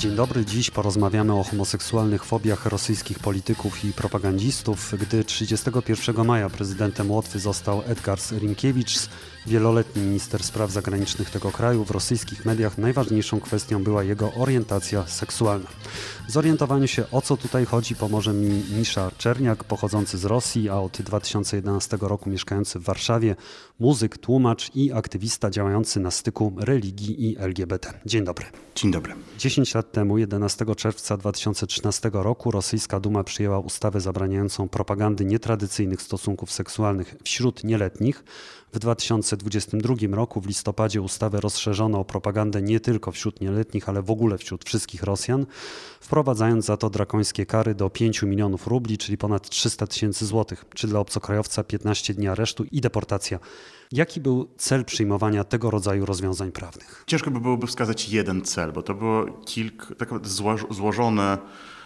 Dzień dobry, dziś porozmawiamy o homoseksualnych fobiach rosyjskich polityków i propagandistów. Gdy 31 maja prezydentem Łotwy został Edgars Rinkiewicz, wieloletni minister spraw zagranicznych tego kraju, w rosyjskich mediach najważniejszą kwestią była jego orientacja seksualna. Zorientowaniu się o co tutaj chodzi pomoże mi Misza Czerniak, pochodzący z Rosji, a od 2011 roku mieszkający w Warszawie, muzyk, tłumacz i aktywista działający na styku religii i LGBT. Dzień dobry. Dzień dobry. 10 lat temu, 11 czerwca 2013 roku, rosyjska Duma przyjęła ustawę zabraniającą propagandy nietradycyjnych stosunków seksualnych wśród nieletnich. W 2022 roku w listopadzie ustawę rozszerzono o propagandę nie tylko wśród nieletnich, ale w ogóle wśród wszystkich Rosjan, wprowadzając za to drakońskie kary do 5 milionów rubli, czyli ponad 300 tysięcy złotych, czy dla obcokrajowca 15 dni aresztu i deportacja. Jaki był cel przyjmowania tego rodzaju rozwiązań prawnych? Ciężko by byłoby wskazać jeden cel, bo to było kilka tak złożone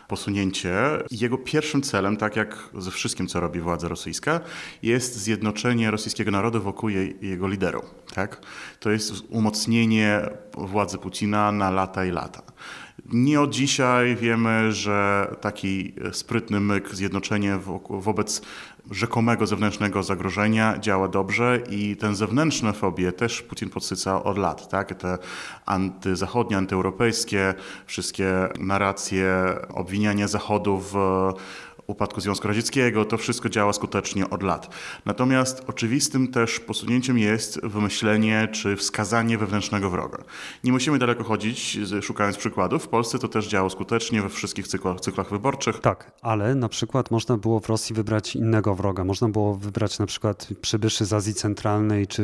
posunięcie. Jego pierwszym celem, tak jak ze wszystkim, co robi władza rosyjska, jest zjednoczenie rosyjskiego narodu wokół jej, jego liderów. Tak? To jest umocnienie władzy Putina na lata i lata. Nie od dzisiaj wiemy, że taki sprytny myk, zjednoczenie wobec rzekomego zewnętrznego zagrożenia działa dobrze i ten zewnętrzne fobie też Putin podsyca od lat. Tak? Te antyzachodnie, antyeuropejskie, wszystkie narracje, obwiniania Zachodu w upadku Związku Radzieckiego, to wszystko działa skutecznie od lat. Natomiast oczywistym też posunięciem jest wymyślenie czy wskazanie wewnętrznego wroga. Nie musimy daleko chodzić, szukając przykładów. W Polsce to też działa skutecznie we wszystkich cyklach, cyklach wyborczych. Tak, ale na przykład można było w Rosji wybrać innego wroga. Można było wybrać na przykład przybyszy z Azji Centralnej, czy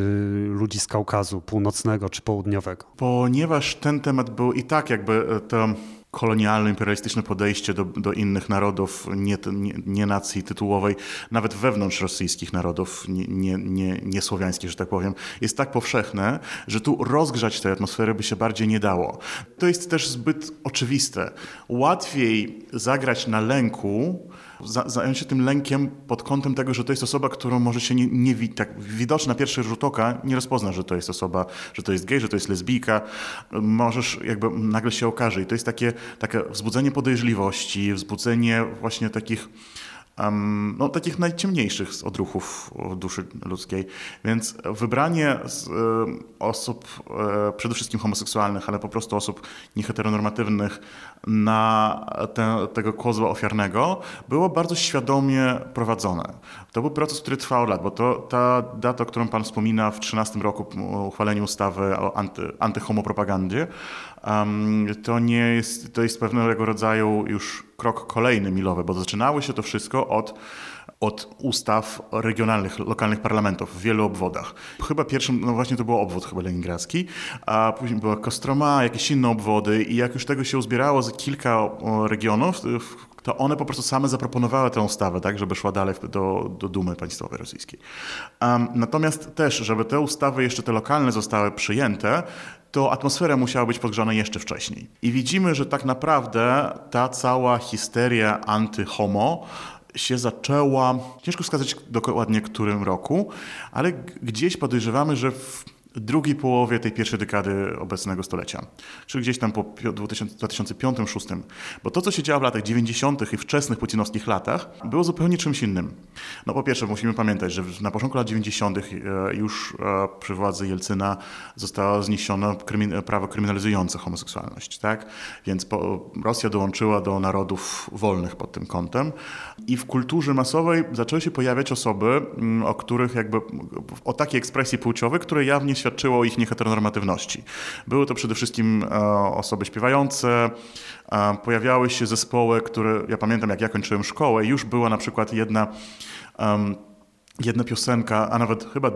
ludzi z Kaukazu Północnego czy Południowego. Ponieważ ten temat był i tak jakby to kolonialno-imperialistyczne podejście do, do innych narodów, nie, nie, nie, nacji tytułowej, nawet wewnątrz rosyjskich narodów, nie, nie, nie, słowiańskich, że tak powiem, jest tak powszechne, że tu rozgrzać tej atmosfery by się bardziej nie dało. To jest też zbyt oczywiste. Łatwiej zagrać na lęku, zająć się tym lękiem pod kątem tego, że to jest osoba, którą może się nie, nie tak widoczna na pierwszy rzut oka nie rozpozna, że to jest osoba, że to jest gej, że to jest lesbijka. Możesz jakby nagle się okaże i to jest takie, takie wzbudzenie podejrzliwości, wzbudzenie właśnie takich no, takich najciemniejszych z odruchów duszy ludzkiej. Więc wybranie osób, y, przede wszystkim homoseksualnych, ale po prostu osób nieheteronormatywnych na te, tego kozła ofiarnego było bardzo świadomie prowadzone. To był proces, który trwał lat, bo to, ta data, którą Pan wspomina w 13 roku uchwaleniu ustawy o anty, antyhomopropagandzie, um, to, nie jest, to jest pewnego rodzaju już krok kolejny milowy, bo zaczynało się to wszystko od od ustaw regionalnych, lokalnych parlamentów w wielu obwodach. Chyba pierwszym, no właśnie to był obwód chyba leningradzki, a później była Kostroma, jakieś inne obwody i jak już tego się uzbierało z kilka regionów, to one po prostu same zaproponowały tę ustawę, tak, żeby szła dalej do, do Dumy Państwowej Rosyjskiej. Um, natomiast też, żeby te ustawy jeszcze te lokalne zostały przyjęte, to atmosfera musiała być podgrzana jeszcze wcześniej. I widzimy, że tak naprawdę ta cała histeria anty-homo się zaczęła, ciężko wskazać dokładnie którym roku, ale gdzieś podejrzewamy, że w drugiej połowie tej pierwszej dekady obecnego stulecia, czyli gdzieś tam po 2005-2006. Bo to, co się działo w latach 90. i wczesnych putinowskich latach, było zupełnie czymś innym. No po pierwsze, musimy pamiętać, że na początku lat 90. E, już e, przy władzy Jelcyna zostało zniesione prawo kryminalizujące homoseksualność, tak? Więc Rosja dołączyła do narodów wolnych pod tym kątem i w kulturze masowej zaczęły się pojawiać osoby, mm, o których jakby, o takiej ekspresji płciowej, które jawnie świadczyło o ich nieheteronormatywności. Były to przede wszystkim e, osoby śpiewające, e, pojawiały się zespoły, które, ja pamiętam jak ja kończyłem szkołę, już była na przykład jedna jedna piosenka, a nawet chyba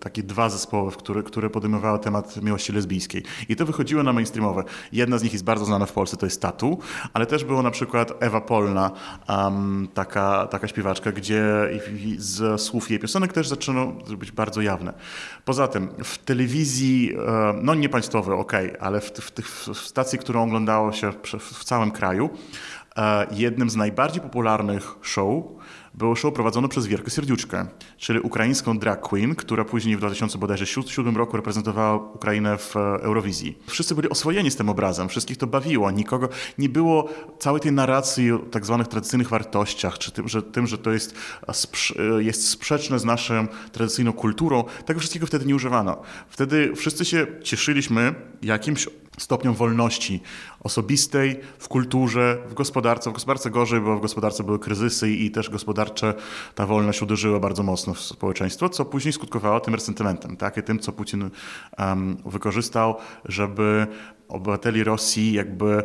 takie dwa zespoły, które, które podejmowały temat miłości lesbijskiej. I to wychodziło na mainstreamowe. Jedna z nich jest bardzo znana w Polsce, to jest Tatu, ale też było na przykład Ewa Polna, um, taka, taka śpiewaczka, gdzie z słów jej piosenek też zaczęto być bardzo jawne. Poza tym w telewizji, no nie państwowej, ok, ale w, w, w stacji, którą oglądało się w całym kraju, e, jednym z najbardziej popularnych show było show prowadzone przez Wierkę Serdiuczkę, czyli ukraińską drag queen, która później w 2007 roku reprezentowała Ukrainę w Eurowizji. Wszyscy byli oswojeni z tym obrazem, wszystkich to bawiło, nikogo nie było całej tej narracji o tak zwanych tradycyjnych wartościach, czy tym, że, tym, że to jest, jest sprzeczne z naszą tradycyjną kulturą. Tego wszystkiego wtedy nie używano. Wtedy wszyscy się cieszyliśmy jakimś stopniom wolności osobistej, w kulturze, w gospodarce. W gospodarce gorzej, bo w gospodarce były kryzysy i też gospodarcze ta wolność uderzyła bardzo mocno w społeczeństwo, co później skutkowało tym resentymentem, tak? I tym, co Putin um, wykorzystał, żeby obywateli Rosji jakby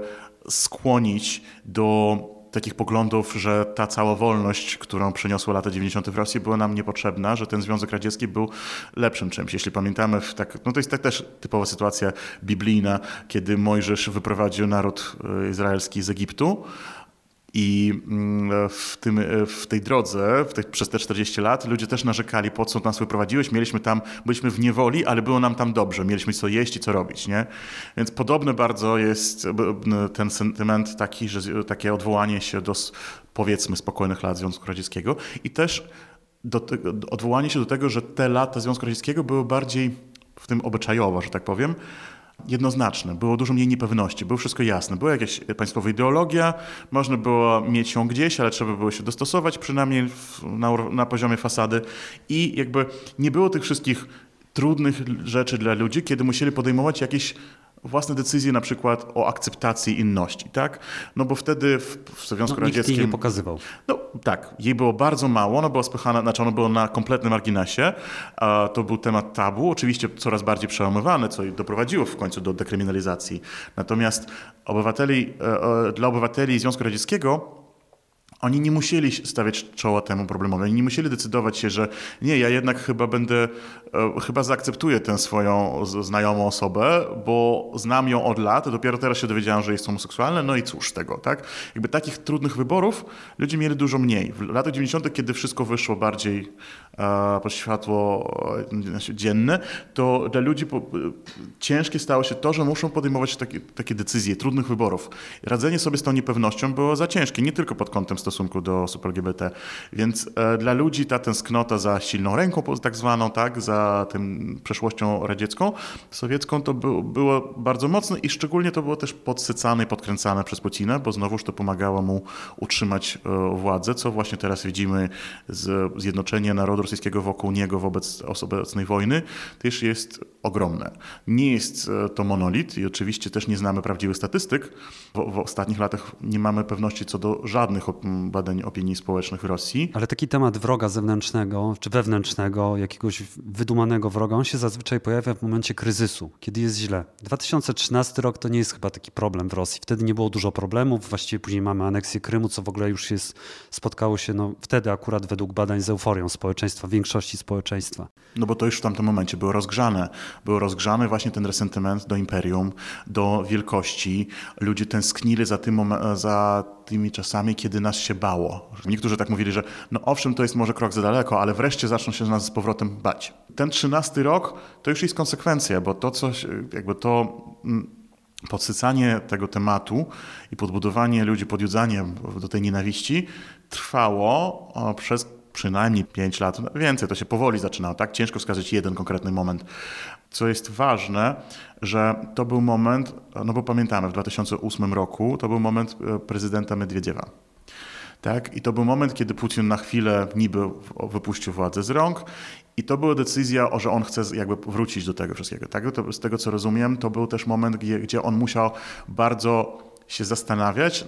skłonić do takich poglądów, że ta cała wolność, którą przyniosły lata 90. w Rosji, była nam niepotrzebna, że ten Związek Radziecki był lepszym czymś. Jeśli pamiętamy, tak, no to jest tak też typowa sytuacja biblijna, kiedy Mojżesz wyprowadził naród e, izraelski z Egiptu, i mm, w, tym, w tej drodze, w tej, przez te 40 lat, ludzie też narzekali, po co nas wyprowadziłeś. Mieliśmy tam, byliśmy w niewoli, ale było nam tam dobrze. Mieliśmy co jeść i co robić, nie? Więc podobny bardzo jest ten sentyment taki, że takie odwołanie się do, powiedzmy, spokojnych lat Związku Radzieckiego i też do odwołanie się do tego, że te lata Związku Radzieckiego były bardziej w tym obyczajowo, że tak powiem, jednoznaczne, było dużo mniej niepewności, było wszystko jasne. Była jakaś państwowa ideologia, można było mieć ją gdzieś, ale trzeba było się dostosować przynajmniej na, na poziomie fasady i jakby nie było tych wszystkich trudnych rzeczy dla ludzi, kiedy musieli podejmować jakieś własne decyzje na przykład o akceptacji inności, tak? No bo wtedy w, w Związku no, Radzieckim... Nikt jej nie pokazywał. No tak, jej było bardzo mało, ona była spychana, znaczy ona była na kompletnym marginesie. To był temat tabu, oczywiście coraz bardziej przełamywany, co doprowadziło w końcu do dekryminalizacji. Natomiast obywateli, e, e, dla obywateli Związku Radzieckiego oni nie musieli stawiać czoła temu problemowi. Oni nie musieli decydować się, że nie, ja jednak chyba będę, e, chyba zaakceptuję tę swoją znajomą osobę, bo znam ją od lat, dopiero teraz się dowiedziałem, że jest homoseksualna, no i cóż tego, tak? Jakby takich trudnych wyborów ludzie mieli dużo mniej. W latach 90., kiedy wszystko wyszło bardziej e, pod światło e, dzienne, to dla ludzi ciężkie stało się to, że muszą podejmować takie, takie decyzje, trudnych wyborów. Radzenie sobie z tą niepewnością było za ciężkie, nie tylko pod kątem stosunku stosunku do osób LGBT. Więc e, dla ludzi ta tęsknota za silną ręką, tak zwaną, tak, za tym przeszłością radziecką, sowiecką, to by, było bardzo mocne i szczególnie to było też podsycane i podkręcane przez Putina, bo znowuż to pomagało mu utrzymać e, władzę, co właśnie teraz widzimy z zjednoczenie narodu rosyjskiego wokół niego wobec obecnej wojny, też jest ogromne. Nie jest e, to monolit i oczywiście też nie znamy prawdziwych statystyk. W, w ostatnich latach nie mamy pewności co do żadnych badań opinii społecznych w Rosji. Ale taki temat wroga zewnętrznego czy wewnętrznego, jakiegoś wydumanego wroga, on się zazwyczaj pojawia w momencie kryzysu, kiedy jest źle. 2013 rok to nie jest chyba taki problem w Rosji. Wtedy nie było dużo problemów, właściwie później mamy aneksję Krymu, co w ogóle już jest, spotkało się no, wtedy akurat według badań z euforią społeczeństwa, większości społeczeństwa. No bo to już w tamtym momencie było rozgrzane. Było rozgrzany właśnie ten resentyment do imperium, do wielkości. Ludzie tęsknili za, tym, za tymi czasami, kiedy nas się bało. Niektórzy tak mówili, że no owszem, to jest może krok za daleko, ale wreszcie zaczną się nas z powrotem bać. Ten trzynasty rok to już jest konsekwencja, bo to coś, jakby to mm, podsycanie tego tematu i podbudowanie ludzi, podjudzanie do tej nienawiści trwało przez przynajmniej 5 lat, no więcej, to się powoli zaczynało, tak? Ciężko wskazać jeden konkretny moment. Co jest ważne, że to był moment, no bo pamiętamy, w 2008 roku to był moment e, prezydenta Medwiediewa. Tak? I to był moment, kiedy Putin na chwilę niby wypuścił władzę z rąk i to była decyzja, że on chce jakby wrócić do tego wszystkiego. Tak? To, z tego co rozumiem, to był też moment, gdzie, gdzie on musiał bardzo się zastanawiać,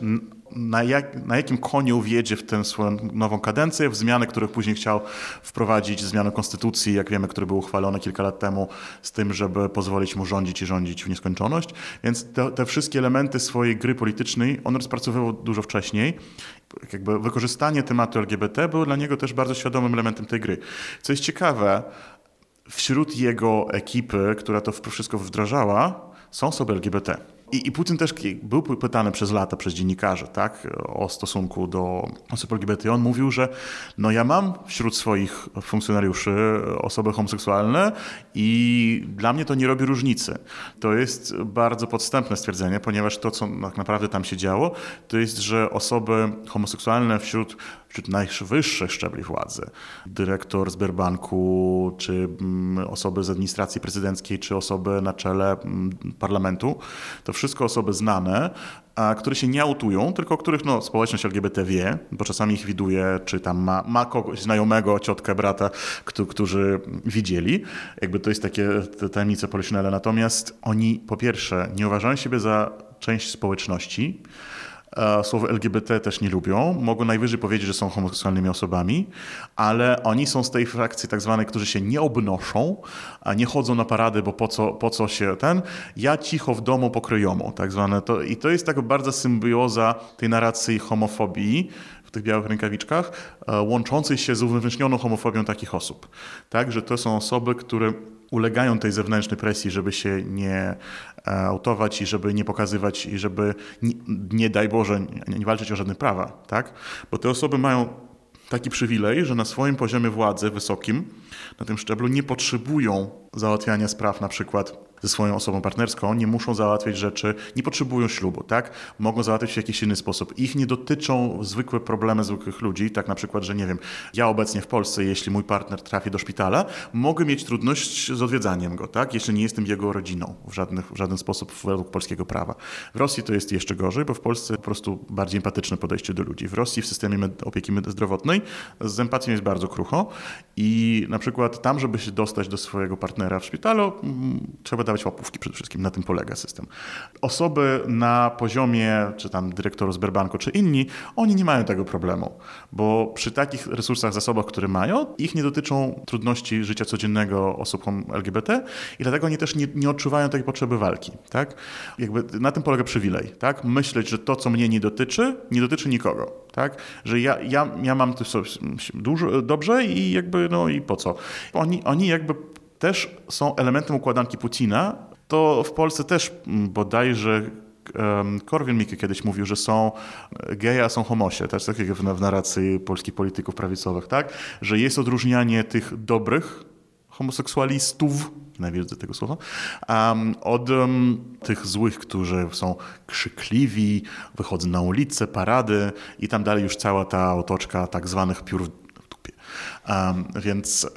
na, jak, na jakim koniu wjedzie w tę swoją nową kadencję, w zmiany, których później chciał wprowadzić, zmianę konstytucji, jak wiemy, które były uchwalone kilka lat temu, z tym, żeby pozwolić mu rządzić i rządzić w nieskończoność. Więc te, te wszystkie elementy swojej gry politycznej on rozpracowywał dużo wcześniej. Jakby wykorzystanie tematu LGBT było dla niego też bardzo świadomym elementem tej gry. Co jest ciekawe, wśród jego ekipy, która to wszystko wdrażała, są osoby LGBT. I, i Putin też był pytany przez lata przez dziennikarzy, tak, o stosunku do osób LGBT. On mówił, że no ja mam wśród swoich funkcjonariuszy osoby homoseksualne i dla mnie to nie robi różnicy. To jest bardzo podstępne stwierdzenie, ponieważ to, co tak naprawdę tam się działo, to jest, że osoby homoseksualne wśród, wśród najwyższych szczebli władzy, dyrektor Sberbanku, czy mm, osoby z administracji prezydenckiej, czy osoby na czele mm, parlamentu, to wszystko osoby znane, a które się nie autują, tylko o których no, społeczność LGBT wie, bo czasami ich widuje, czy tam ma, ma kogoś znajomego, ciotkę, brata, którzy widzieli. Jakby to jest takie tajemnice policzynele. Natomiast oni po pierwsze nie uważają siebie za część społeczności, słowo LGBT też nie lubią. Mogą najwyżej powiedzieć, że są homoseksualnymi osobami, ale oni są z tej frakcji tak zwanej, którzy się nie obnoszą, nie chodzą na parady, bo po co, po co się ten. Ja cicho w domu pokryjomu, tak zwane. To, I to jest taka bardzo symbioza tej narracji homofobii, w tych białych rękawiczkach, e, łączącej się z uwewnętrznioną homofobią takich osób. Tak, że to są osoby, które ulegają tej zewnętrznej presji, żeby się nie e, autować i żeby nie pokazywać i żeby, nie, nie daj Boże, nie, nie walczyć o żadne prawa, tak? Bo te osoby mają taki przywilej, że na swoim poziomie władzy wysokim, na tym szczeblu, nie potrzebują załatwiania spraw na przykład ze swoją osobą partnerską, nie muszą załatwiać rzeczy, nie potrzebują ślubu, tak? Mogą załatwić w jakiś inny sposób. Ich nie dotyczą zwykłe problemy zwykłych ludzi, tak na przykład, że nie wiem, ja obecnie w Polsce, jeśli mój partner trafi do szpitala, mogę mieć trudność z odwiedzaniem go, tak? Jeśli nie jestem jego rodziną w, żadnych, w żaden sposób według polskiego prawa. W Rosji to jest jeszcze gorzej, bo w Polsce po prostu bardziej empatyczne podejście do ludzi. W Rosji w systemie opieki zdrowotnej z empatią jest bardzo krucho i na przykład tam, żeby się dostać do swojego partnera w szpitalu, mm, trzeba dawać łapówki przede wszystkim. Na tym polega system. Osoby na poziomie, czy tam dyrektoru Sberbanku, czy inni, oni nie mają tego problemu, bo przy takich resursach, zasobach, które mają, ich nie dotyczą trudności życia codziennego osób LGBT i dlatego oni też nie, nie odczuwają tej potrzeby walki. Tak? Jakby na tym polega przywilej. Tak? Myśleć, że to, co mnie nie dotyczy, nie dotyczy nikogo. Tak? Że ja, ja, ja mam to dużo, dobrze i jakby, no i po co? Oni, oni jakby też są elementem układanki Putina. To w Polsce też bodajże Korwin-Mikke kiedyś mówił, że są geje, a są homosie, też tak jak w narracji polskich polityków prawicowych, tak? Że jest odróżnianie tych dobrych homoseksualistów, nienawidzę tego słowa, um, od um, tych złych, którzy są krzykliwi, wychodzą na ulicę, parady i tam dalej już cała ta otoczka tak zwanych piór więc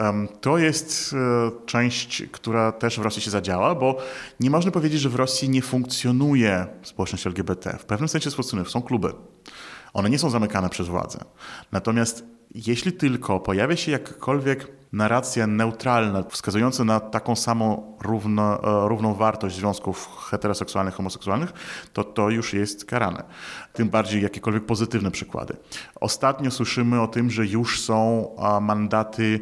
to jest e, część, która też w Rosji się zadziała, bo nie można powiedzieć, że w Rosji nie funkcjonuje społeczność LGBT. W pewnym sensie funkcjonuje, są kluby. One nie są zamykane przez władzę. Natomiast jeśli tylko pojawia się jakakolwiek narracja neutralna, wskazująca na taką samą równo, e, równą wartość związków heteroseksualnych, homoseksualnych, to to już jest karane. Tym bardziej jakiekolwiek pozytywne przykłady. Ostatnio słyszymy o tym, że już są mandaty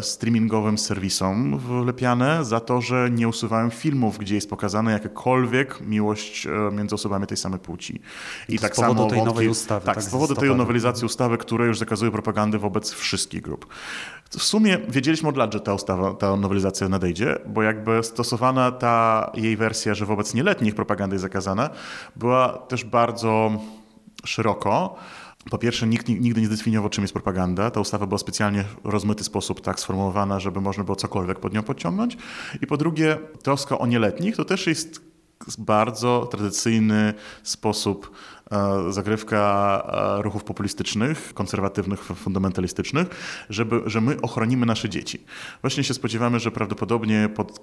streamingowym serwisom wlepiane za to, że nie usuwałem filmów, gdzie jest pokazana jakakolwiek miłość e, między osobami tej samej płci. I, tak z powodu samo tej wątki, nowej ustawy. Tak, tak z powodu tej nowelizacji ustawy, która już zakazuje propagandy wobec wszystkich grup. W sumie wiedzieliśmy od lat, że ta ustawa, ta nowelizacja nadejdzie, bo jakby stosowana ta jej wersja, że wobec nieletnich propaganda jest zakazana, była też bardzo szeroko. Po pierwsze, nikt nigdy nie zdefiniował, czym jest propaganda. Ta ustawa była specjalnie w rozmyty sposób tak sformułowana, żeby można było cokolwiek pod nią podciągnąć. I po drugie, troska o nieletnich to też jest bardzo tradycyjny sposób zagrywka e, ruchów populistycznych, konserwatywnych, fundamentalistycznych, żeby, że my ochronimy nasze dzieci. Właśnie się spodziewamy, że prawdopodobnie pod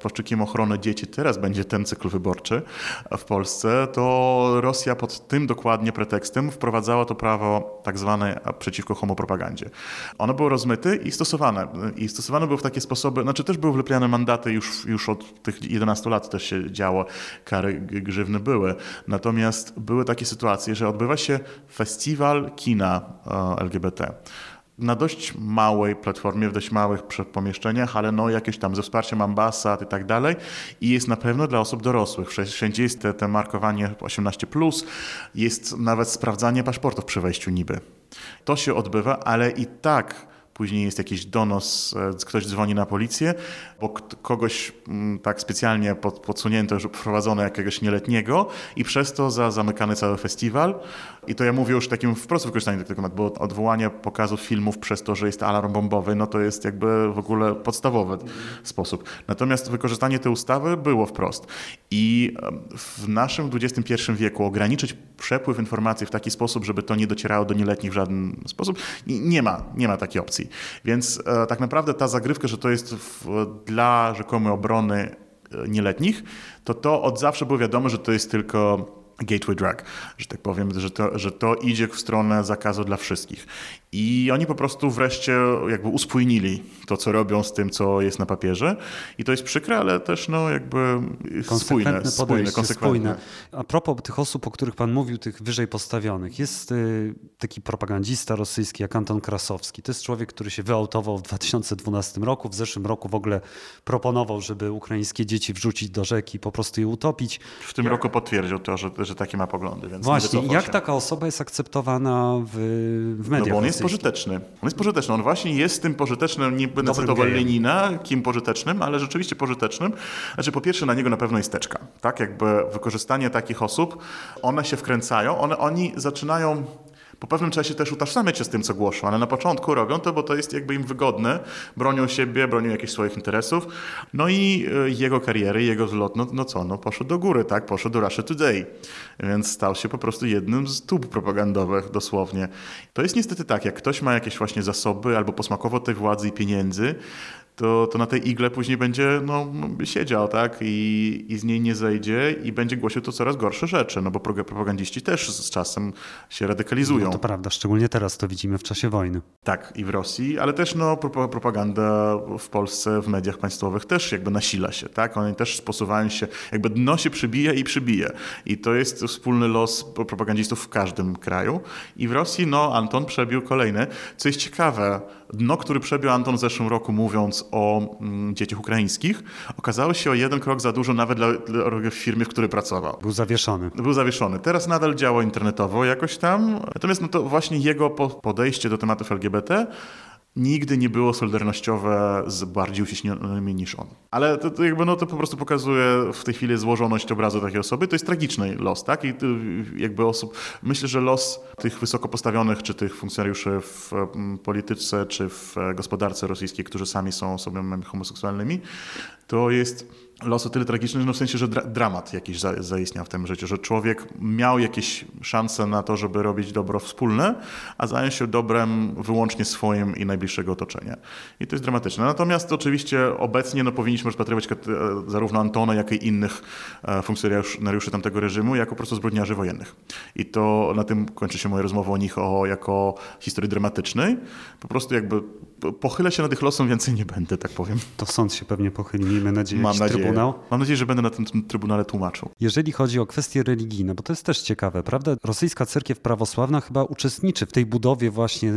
płaszczykiem ochrony dzieci teraz będzie ten cykl wyborczy w Polsce, to Rosja pod tym dokładnie pretekstem wprowadzała to prawo tak zwane przeciwko homopropagandzie. Ono było rozmyte i stosowane. I stosowane było w takie sposoby, znaczy też były wlepiane mandaty już, już od tych 11 lat też się działo, kary grzywny były. Natomiast były takie sytuacje, że odbywa się festiwal kina e, LGBT na dość małej platformie, w dość małych pomieszczeniach, ale no jakieś tam ze wsparciem ambasad i tak dalej i jest na pewno dla osób dorosłych. Wszędzie jest te, te markowanie 18+, jest nawet sprawdzanie paszportów przy wejściu niby. To się odbywa, ale i tak później jest jakiś donos, e, ktoś dzwoni na policję, bo kogoś mm, tak specjalnie pod, podsunięto, że wprowadzono jakiegoś nieletniego i przez to za zamykany cały festiwal. I to ja mówię już takim wprost wykorzystaniu tego tematu, bo odwołanie pokazów filmów przez to, że jest alarm bombowy, no to jest jakby w ogóle podstawowy sposób. Natomiast wykorzystanie tej ustawy było wprost. I w naszym XXI wieku ograniczyć przepływ informacji w taki sposób, żeby to nie docierało do nieletnich w żaden sposób, nie ma, nie ma takiej opcji. Więc e, tak naprawdę ta zagrywka, że to jest w, dla rzekomej obrony e, nieletnich, to to od zawsze było wiadomo, że to jest tylko gateway drug, że tak powiem, że to, że to idzie w stronę zakazu dla wszystkich. I oni po prostu wreszcie jakby uspójnili to, co robią z tym, co jest na papierze. I to jest przykre, ale też no jakby spójne, spójne, konsekwentne. A propos tych osób, o których pan mówił, tych wyżej postawionych. Jest y, taki propagandista rosyjski jak Anton Krasowski. To jest człowiek, który się wyautował w 2012 roku. W zeszłym roku w ogóle proponował, żeby ukraińskie dzieci wrzucić do rzeki i po prostu je utopić. W tym jak... roku potwierdził to, że, że takie ma poglądy. Więc Właśnie, jak się. taka osoba jest akceptowana w, w mediach? No bo on jest pożyteczny. On jest pożyteczny. On właśnie jest tym pożytecznym, nie będę cytował Lenina, kim pożytecznym, ale rzeczywiście pożytecznym. Znaczy, po pierwsze, na niego na pewno jest teczka. Tak, jakby wykorzystanie takich osób, one się wkręcają, one, oni zaczynają po pewnym czasie też utożsamiać się z tym, co głoszą, ale na początku robią to, bo to jest jakby im wygodne, bronią siebie, bronią jakichś swoich interesów. No i e, jego kariery, jego zlot, no, no co, no poszedł do góry, tak, poszedł do Russia Today, więc stał się po prostu jednym z tub propagandowych dosłownie. To jest niestety tak, jak ktoś ma jakieś właśnie zasoby albo posmakowo tej władzy i pieniędzy, to, to na tej igle później będzie no, siedział, tak? I, I z niej nie zejdzie i będzie głosił to coraz gorsze rzeczy, no bo propagandziści też z czasem się radykalizują. No to prawda, szczególnie teraz to widzimy w czasie wojny. Tak, i w Rosji, ale też no, propaganda w Polsce, w mediach państwowych też jakby nasila się, tak? Oni też posuwają się, jakby dno się przybija i przybije. I to jest wspólny los propagandzistów w każdym kraju. I w Rosji, no, Anton przebił kolejny. Co jest ciekawe, dno, który przebił Anton w zeszłym roku mówiąc o mm, dzieciach ukraińskich, okazało się o jeden krok za dużo nawet dla, dla firmy, w której pracował. Był zawieszony. Był zawieszony. Teraz nadal działa internetowo jakoś tam. Natomiast no to właśnie jego podejście do tematów LGBT nigdy nie było solidarnościowe z bardziej uciśnionymi niż on. Ale to, to, jakby no, to po prostu pokazuje w tej chwili złożoność obrazu takiej osoby. To jest tragiczny los, tak? I jakby osób, myślę, że los tych wysoko postawionych, czy tych funkcjonariuszy w polityce, czy w gospodarce rosyjskiej, którzy sami są osobami homoseksualnymi, to jest los o tyle tragiczny, no w sensie, że dra dramat jakiś za zaistniał w tym życiu, że człowiek miał jakieś szanse na to, żeby robić dobro wspólne, a zajął się dobrem wyłącznie swoim i najbliższego otoczenia. I to jest dramatyczne. Natomiast oczywiście obecnie no, powinniśmy rozpatrywać e, zarówno Antona, jak i innych e, funkcjonariuszy tamtego reżimu jako po prostu zbrodniarzy wojennych. I to na tym kończy się moja rozmowa o nich o, jako historii dramatycznej. Po prostu jakby pochylę się nad ich losem, więcej nie będę, tak powiem. To sąd się pewnie pochyli, miejmy nadzieję. Mam nadzieję. Trybunał. Mam nadzieję, że będę na tym trybunale tłumaczył. Jeżeli chodzi o kwestie religijne, bo to jest też ciekawe, prawda? Rosyjska cerkiew prawosławna chyba uczestniczy w tej budowie właśnie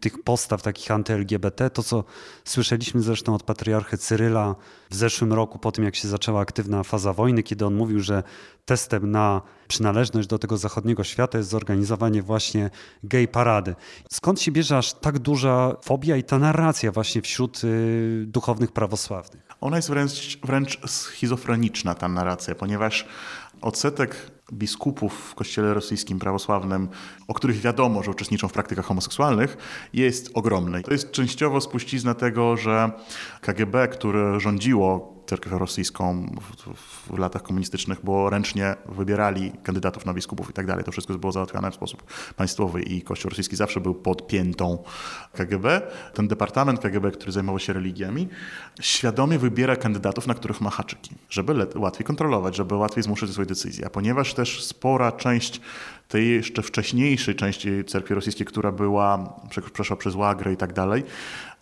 tych postaw takich anty-LGBT, to co słyszeliśmy zresztą od patriarchy Cyryla w zeszłym roku, po tym jak się zaczęła aktywna faza wojny, kiedy on mówił, że testem na przynależność do tego zachodniego świata jest zorganizowanie właśnie gay parady. Skąd się bierze aż tak duża fobia i ta narracja właśnie wśród y, duchownych prawosławnych? Ona jest wręcz, wręcz schizofreniczna, ta narracja, ponieważ odsetek biskupów w kościele rosyjskim prawosławnym, o których wiadomo, że uczestniczą w praktykach homoseksualnych, jest ogromny. To jest częściowo spuścizna tego, że KGB, które rządziło cerkiew rosyjską w, w, latach komunistycznych, bo ręcznie wybierali kandydatów na biskupów i tak dalej. To wszystko było załatwiane w sposób państwowy i Kościół rosyjski zawsze był pod piętą KGB. Ten departament KGB, który zajmował się religiami, świadomie wybiera kandydatów, na których ma haczyki, żeby łatwiej kontrolować, żeby łatwiej zmuszać swoje decyzje. A ponieważ też spora część tej jeszcze wcześniejszej części cerkwi rosyjskiej, która była, przeszła przez łagrę i tak dalej,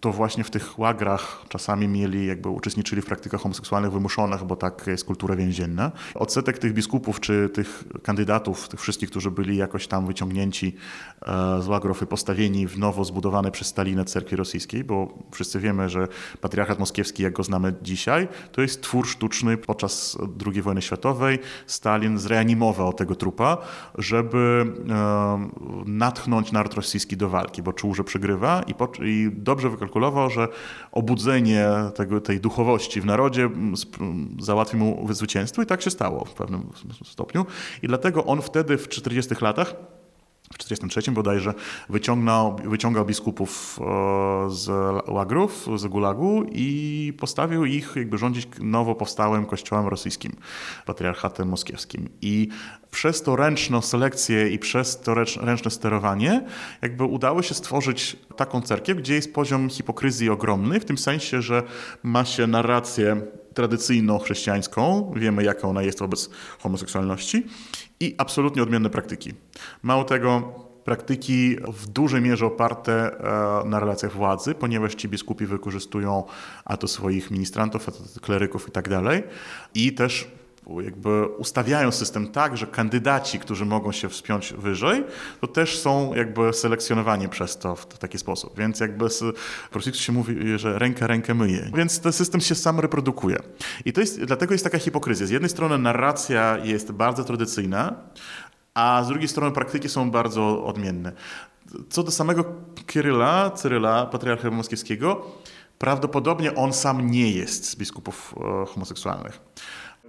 to właśnie w tych łagrach czasami mieli, jakby uczestniczyli w praktykach homoseksualnych wymuszonych, bo tak jest kultura więzienna. Odsetek tych biskupów czy tych kandydatów, tych wszystkich, którzy byli jakoś tam wyciągnięci e, z łagrów i postawieni w nowo zbudowanej przez Stalinę cerkwi rosyjskiej, bo wszyscy wiemy, że patriarchat moskiewski, jak go znamy dzisiaj, to jest twór sztuczny podczas II wojny światowej. Stalin zreanimował tego trupa, żeby e, natchnąć naród rosyjski do walki, bo czuł, że przegrywa i, po, i dobrze wykalkulował, że obudzenie tego, tej duchowości w narodzie załatwi mu zwycięstwo i tak się stało w pewnym stopniu. I dlatego on wtedy w 40 latach w 1943 bodajże wyciągnął, wyciągał biskupów e, z łagrów, z Gulagu i postawił ich jakby rządzić nowo powstałym kościołem rosyjskim, patriarchatem moskiewskim. I przez to ręczną selekcję i przez to ręczne sterowanie jakby udało się stworzyć taką cerkiew, gdzie jest poziom hipokryzji ogromny, w tym sensie, że ma się narrację tradycyjną chrześcijańską, wiemy jaka ona jest wobec homoseksualności i absolutnie odmienne praktyki. Mało tego, praktyki w dużej mierze oparte e, na relacjach władzy, ponieważ ci biskupi wykorzystują a to swoich ministrantów, a to kleryków i tak dalej. I też jakby ustawiają system tak, że kandydaci, którzy mogą się wspiąć wyżej, to też są jakby selekcjonowani przez to w taki sposób. Więc jakby z, się mówi, że ręka rękę myje. Więc ten system się sam reprodukuje. I to jest, dlatego jest taka hipokryzja. Z jednej strony narracja jest bardzo tradycyjna, a z drugiej strony praktyki są bardzo odmienne. Co do samego Kiryla, Cyryla, patriarcha moskiewskiego, prawdopodobnie on sam nie jest z biskupów e, homoseksualnych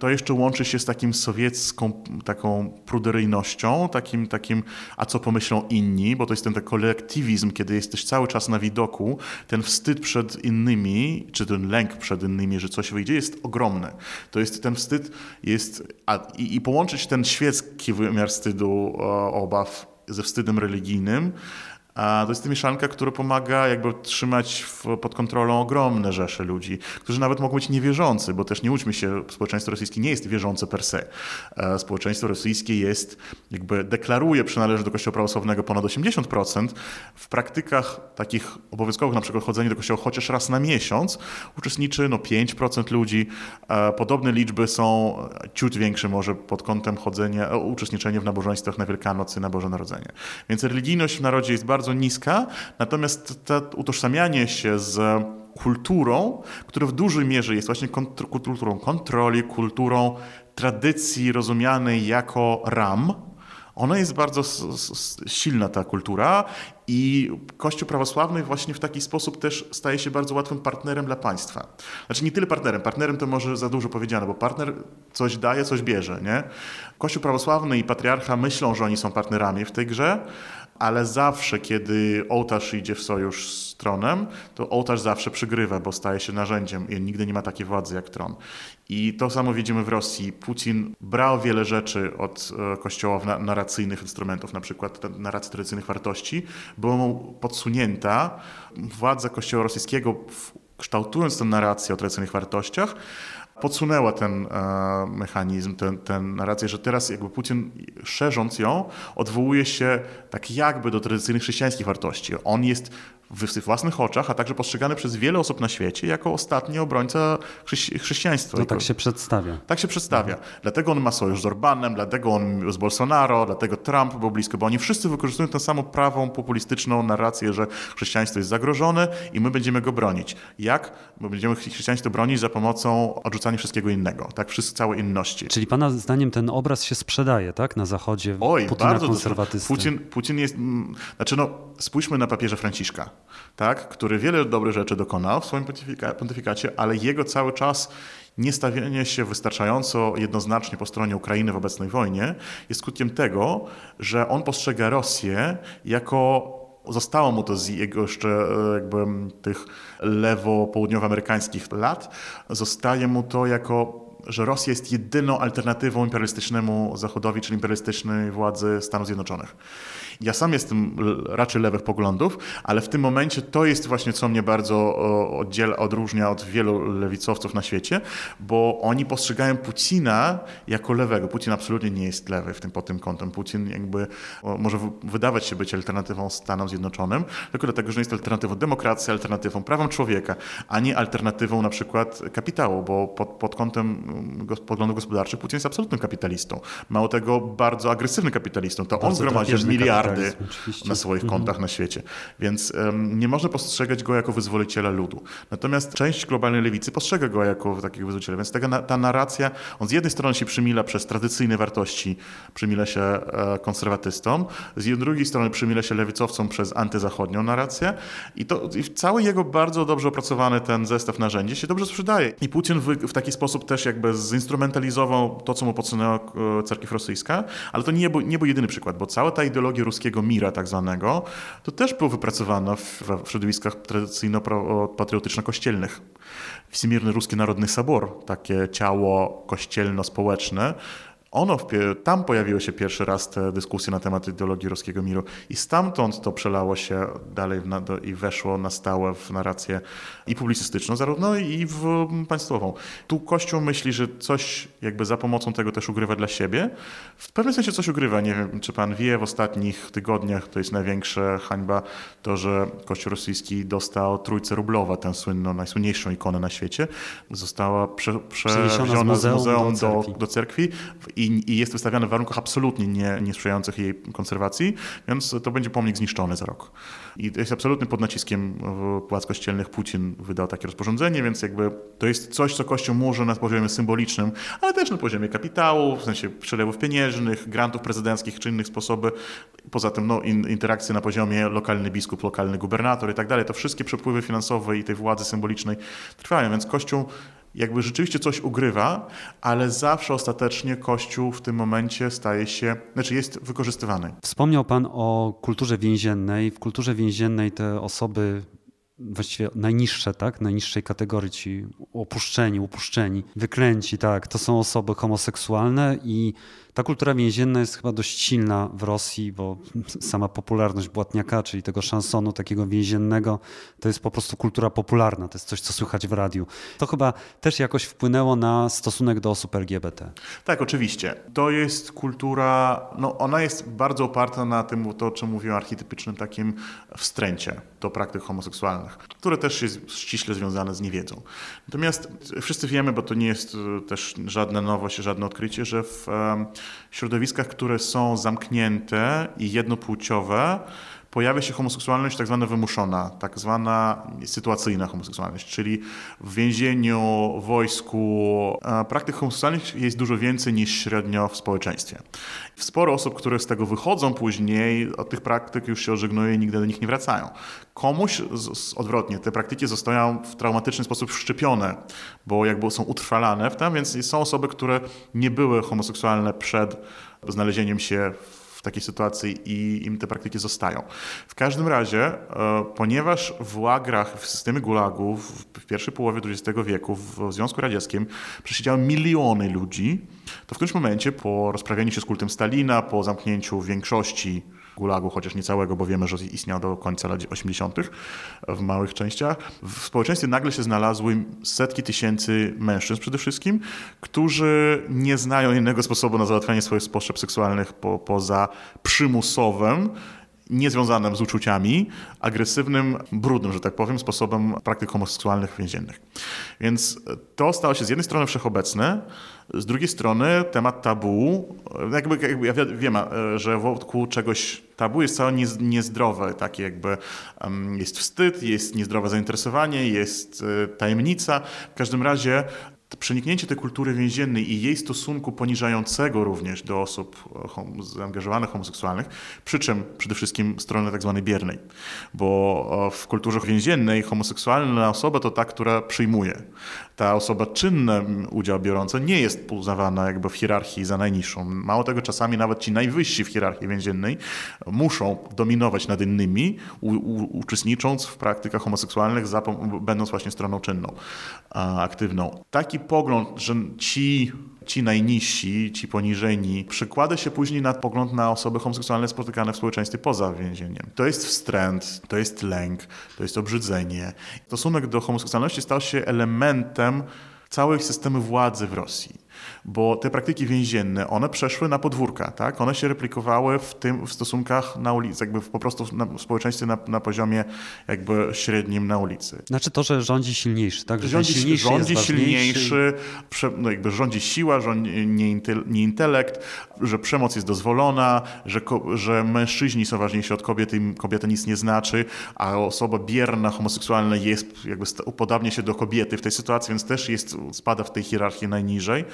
to jeszcze łączy się z takim sowiecką taką pruderyjnością, takim, takim a co pomyślą inni, bo to jest ten, ten kolektywizm, kiedy jesteś cały czas na widoku, ten wstyd przed innymi, czy ten lęk przed innymi, że coś wyjdzie, jest ogromny. To jest ten wstyd, jest, a, i, i połączyć ten świecki wymiar wstydu, obaw ze wstydem religijnym, to jest mieszanka, która pomaga jakby trzymać w, pod kontrolą ogromne rzesze ludzi, którzy nawet mogą być niewierzący, bo też nie łudźmy się, społeczeństwo rosyjskie nie jest wierzące per se. E, społeczeństwo rosyjskie jest, jakby deklaruje przynależność do kościoła prawosławnego ponad 80%. W praktykach takich obowiązkowych, na przykład chodzenie do kościoła chociaż raz na miesiąc, uczestniczy no 5% ludzi. E, podobne liczby są ciut większe może pod kątem chodzenia, uczestniczenia w nabożeństwach na Wielkanoc i na Boże Narodzenie. Więc religijność w narodzie jest bardzo bardzo niska, natomiast to utożsamianie się z kulturą, która w dużej mierze jest właśnie kulturą kontroli, kulturą tradycji rozumianej jako ram, ona jest bardzo silna, ta kultura, i Kościół prawosławny właśnie w taki sposób też staje się bardzo łatwym partnerem dla państwa. Znaczy nie tyle partnerem, partnerem to może za dużo powiedziane, bo partner coś daje, coś bierze. Nie? Kościół prawosławny i patriarcha myślą, że oni są partnerami w tej grze, ale zawsze, kiedy ołtarz idzie w sojusz z tronem, to ołtarz zawsze przygrywa, bo staje się narzędziem i nigdy nie ma takiej władzy jak tron. I to samo widzimy w Rosji. Putin brał wiele rzeczy od e, kościoła narracyjnych instrumentów, na przykład narracji tradycyjnych wartości, była mu podsunięta władza kościoła rosyjskiego, kształtując tę narrację o tradycyjnych wartościach, podsunęła ten e, mechanizm, ten, ten narrację, że teraz jakby Putin szerząc ją odwołuje się tak jakby do tradycyjnych chrześcijańskich wartości. On jest w własnych oczach, a także postrzegany przez wiele osób na świecie jako ostatni obrońca chrześcijaństwa. No tak się przedstawia. Tak się przedstawia. Mhm. Dlatego on ma sojusz z Orbanem, dlatego on z Bolsonaro, dlatego Trump był blisko, bo oni wszyscy wykorzystują tę samą prawą, populistyczną narrację, że chrześcijaństwo jest zagrożone i my będziemy go bronić. Jak? My będziemy chrześcijaństwo bronić za pomocą odrzucania wszystkiego innego, tak? Wszystko, całej inności. Czyli pana zdaniem ten obraz się sprzedaje, tak? Na Zachodzie Oj, Putina bardzo konserwatysty. Putin, Putin jest... Mm, znaczy no, spójrzmy na papieża Franciszka tak, który wiele dobrych rzeczy dokonał w swoim pontyfikacie, ale jego cały czas niestawienie się wystarczająco jednoznacznie po stronie Ukrainy w obecnej wojnie jest skutkiem tego, że on postrzega Rosję jako zostało mu to z jego jeszcze e, jakby tych lewo-południowoamerykańskich lat, zostaje mu to jako że Rosja jest jedyną alternatywą imperialistycznemu Zachodowi, czyli imperialistycznej władzy Stanów Zjednoczonych. Ja sam jestem raczej lewych poglądów, ale w tym momencie to jest właśnie, co mnie bardzo oddziela, odróżnia od wielu lewicowców na świecie, bo oni postrzegają Putina jako lewego. Putin absolutnie nie jest lewy w tym, pod tym kątem. Putin jakby może wydawać się być alternatywą Stanom Zjednoczonym, tylko dlatego, że jest alternatywą demokracji, alternatywą prawom człowieka, a nie alternatywą na przykład kapitału, bo pod, pod kątem poglądów gospodarczych Putin jest absolutnym kapitalistą. Mało tego, bardzo agresywnym kapitalistą. To bardzo on zgromadził miliardy na swoich mhm. kontach na świecie. Więc um, nie można postrzegać go jako wyzwoliciela ludu. Natomiast część globalnej lewicy postrzega go jako takiego wyzwoliciela. Więc ta, ta narracja, on z jednej strony się przymila przez tradycyjne wartości, przymila się e, konserwatystom, z drugiej strony przymila się lewicowcom przez antyzachodnią narrację i to i cały jego bardzo dobrze opracowany ten zestaw narzędzi się dobrze sprzedaje. I Putin w, w taki sposób też jakby zinstrumentalizował to, co mu podsunęła e, cerkiew rosyjska, ale to nie był, nie był jedyny przykład, bo cała ta ideologia mira tak zwanego, to też było wypracowane w, w środowiskach tradycyjno-patriotyczno-kościelnych. Wsimirny Ruski Narodny Sabor, takie ciało kościelno-społeczne, ono, tam pojawiły się pierwszy raz te dyskusje na temat ideologii ruskiego miru i stamtąd to przelało się dalej na, do, i weszło na stałe w narrację i publicystyczną, zarówno i w państwową. Tu Kościół myśli, że coś jakby za pomocą tego też ugrywa dla siebie. W pewnym sensie coś ugrywa. Nie wiem, czy pan wie, w ostatnich tygodniach to jest największa hańba to, że Kościół rosyjski dostał trójce rublowa, tę słynną, najsłynniejszą ikonę na świecie. Została prze, przewieziona z muzeum, muzeum do, cerkwi. Do, do cerkwi i, i jest wystawiany w warunkach absolutnie nie, niesprzyjających jej konserwacji, więc to będzie pomnik zniszczony za rok. I jest absolutnym pod naciskiem władz kościelnych Putin wydał takie rozporządzenie, więc jakby to jest coś, co Kościół może na poziomie symbolicznym, ale też na poziomie kapitału, w sensie przelewów pieniężnych, grantów prezydenckich czy innych sposoby. Poza tym no, in, interakcje na poziomie lokalny biskup, lokalny gubernator i tak dalej. To wszystkie przepływy finansowe i tej władzy symbolicznej trwają, więc Kościół jakby rzeczywiście coś ugrywa, ale zawsze ostatecznie Kościół w tym momencie staje się, znaczy jest wykorzystywany. Wspomniał Pan o kulturze więziennej. W kulturze więziennej te osoby właściwie najniższe, tak? Najniższej kategorii, ci opuszczeni, upuszczeni, wyklęci, tak? To są osoby homoseksualne i ta kultura więzienna jest chyba dość silna w Rosji, bo sama popularność Błatniaka, czyli tego szansonu takiego więziennego, to jest po prostu kultura popularna, to jest coś, co słychać w radiu. To chyba też jakoś wpłynęło na stosunek do osób LGBT. Tak, oczywiście. To jest kultura, no ona jest bardzo oparta na tym, to o czym mówiłem, archetypicznym takim wstręcie do praktyk homoseksualnych, które też jest ściśle związane z niewiedzą. Natomiast wszyscy wiemy, bo to nie jest e, też żadna nowość, żadne odkrycie, że w środowiskach, które są zamknięte i jednopłciowe, pojawia się homoseksualność tak zwana wymuszona, tak zwana sytuacyjna homoseksualność, czyli w więzieniu, wojsku praktyk homoseksualnych jest dużo więcej niż średnio w społeczeństwie. Sporo osób, które z tego wychodzą później, od tych praktyk już się ożegnuje i nigdy do nich nie wracają. Komuś odwrotnie, te praktyki zostają w traumatyczny sposób wszczepione, bo jakby są utrwalane w tym, więc są osoby, które nie były homoseksualne przed znalezieniem się w w takiej sytuacji i im te praktyki zostają. W każdym razie, e, ponieważ w łagrach, w systemie gulagu w pierwszej połowie XX wieku w Związku Radzieckim przesiedziały miliony ludzi, to w którymś momencie po rozprawieniu się z kultem Stalina, po zamknięciu większości gulagu, chociaż nie całego, bo wiemy, że istniał do końca lat 80. w małych częściach. W społeczeństwie nagle się znalazły setki tysięcy mężczyzn przede wszystkim, którzy nie znają innego sposobu na załatwianie swoich potrzeb seksualnych po, poza przymusowym niezwiązanym z uczuciami, agresywnym, brudnym, że tak powiem, sposobem praktyk homoseksualnych więziennych. Więc to stało się z jednej strony wszechobecne, z drugiej strony temat tabu, jakby, jakby ja wiem, że wokół czegoś tabu jest całe niezdrowe, takie jakby jest wstyd, jest niezdrowe zainteresowanie, jest e, tajemnica. W każdym razie przeniknięcie tej kultury więziennej i jej stosunku poniżającego również do osób e, zaangażowanych homoseksualnych, przy czym przede wszystkim strony tak zwanej biernej, bo e, w kulturze więziennej homoseksualna osoba to ta, która przyjmuje. Ta osoba czynna udział biorąca nie jest uznawana jakby w hierarchii za najniższą. Mało tego, czasami nawet ci najwyżsi w hierarchii więziennej muszą dominować nad innymi, uczestnicząc w praktykach homoseksualnych, będąc właśnie stroną czynną, aktywną. Taki pogląd, że ci ci najniżsi, ci poniżeni, przykłada się później na pogląd na osoby homoseksualne spotykane w społeczeństwie poza więzieniem. To jest wstręt, to jest lęk, to jest obrzydzenie. Stosunek do homoseksualności stał się elementem całych systemu władzy w Rosji bo te praktyki więzienne, one przeszły na podwórka, tak? One się replikowały w tym, w stosunkach na ulicy, jakby po prostu na, w społeczeństwie na, na poziomie jakby średnim na ulicy. Znaczy to, że rządzi silniejszy, tak? Że rządzi silniejszy, rządzi silniejszy prze, no jakby rządzi siła, rządzi nie, intel, nie intelekt, że przemoc jest dozwolona, że, że mężczyźni są ważniejsi od kobiety, im kobieta nic nie znaczy, a osoba bierna, homoseksualna jest, jakby upodabnia się do kobiety w tej sytuacji, więc też jest, spada w tej hierarchii najniżej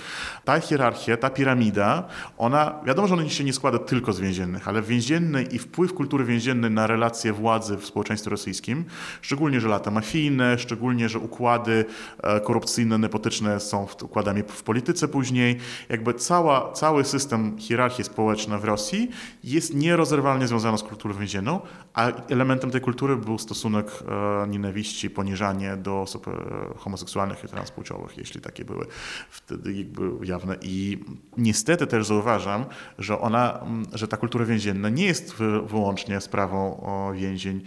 ta hierarchia, ta piramida, ona, wiadomo, że ona się nie składa tylko z więziennych, ale więzienny i wpływ kultury więziennej na relacje władzy w społeczeństwie rosyjskim, szczególnie, że lata mafijne, szczególnie, że układy e, korupcyjne, nepotyczne są układami w polityce później, jakby cała, cały system hierarchii społecznej w Rosji jest nierozerwalnie związany z kulturą więzienną, a elementem tej kultury był stosunek e, nienawiści, poniżanie do osób e, homoseksualnych i transpłciowych, jeśli takie były. Wtedy jakby jawne i niestety też zauważam, że ona, że ta kultura więzienna nie jest wyłącznie sprawą więzień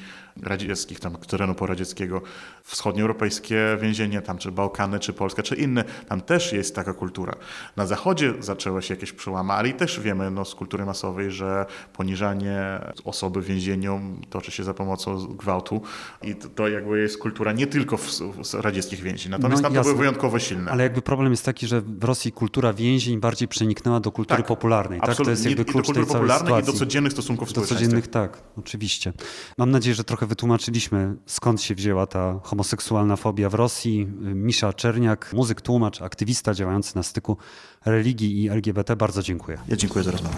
radzieckich, tam terenu poradzieckiego, wschodnioeuropejskie więzienie, tam czy Bałkany, czy Polska, czy inne, tam też jest taka kultura. Na zachodzie zaczęły się jakieś przełamy, ale i też wiemy no, z kultury masowej, że poniżanie osoby w więzieniu toczy się za pomocą gwałtu i to, to jakby jest kultura nie tylko w, w radzieckich więzień, natomiast no, tam to były wyjątkowo silne. Ale jakby problem jest taki, że w Rosji kultura więzień bardziej przeniknęła do kultury tak, popularnej. Tak? To jest jakby klucz I do kultury tej popularnej i do codziennych stosunków Do codziennych, tak, oczywiście. Mam nadzieję, że trochę wytłumaczyliśmy, skąd się wzięła ta homoseksualna fobia w Rosji. Misza Czerniak, muzyk, tłumacz, aktywista działający na styku religii i LGBT. Bardzo dziękuję. Ja dziękuję za rozmowę.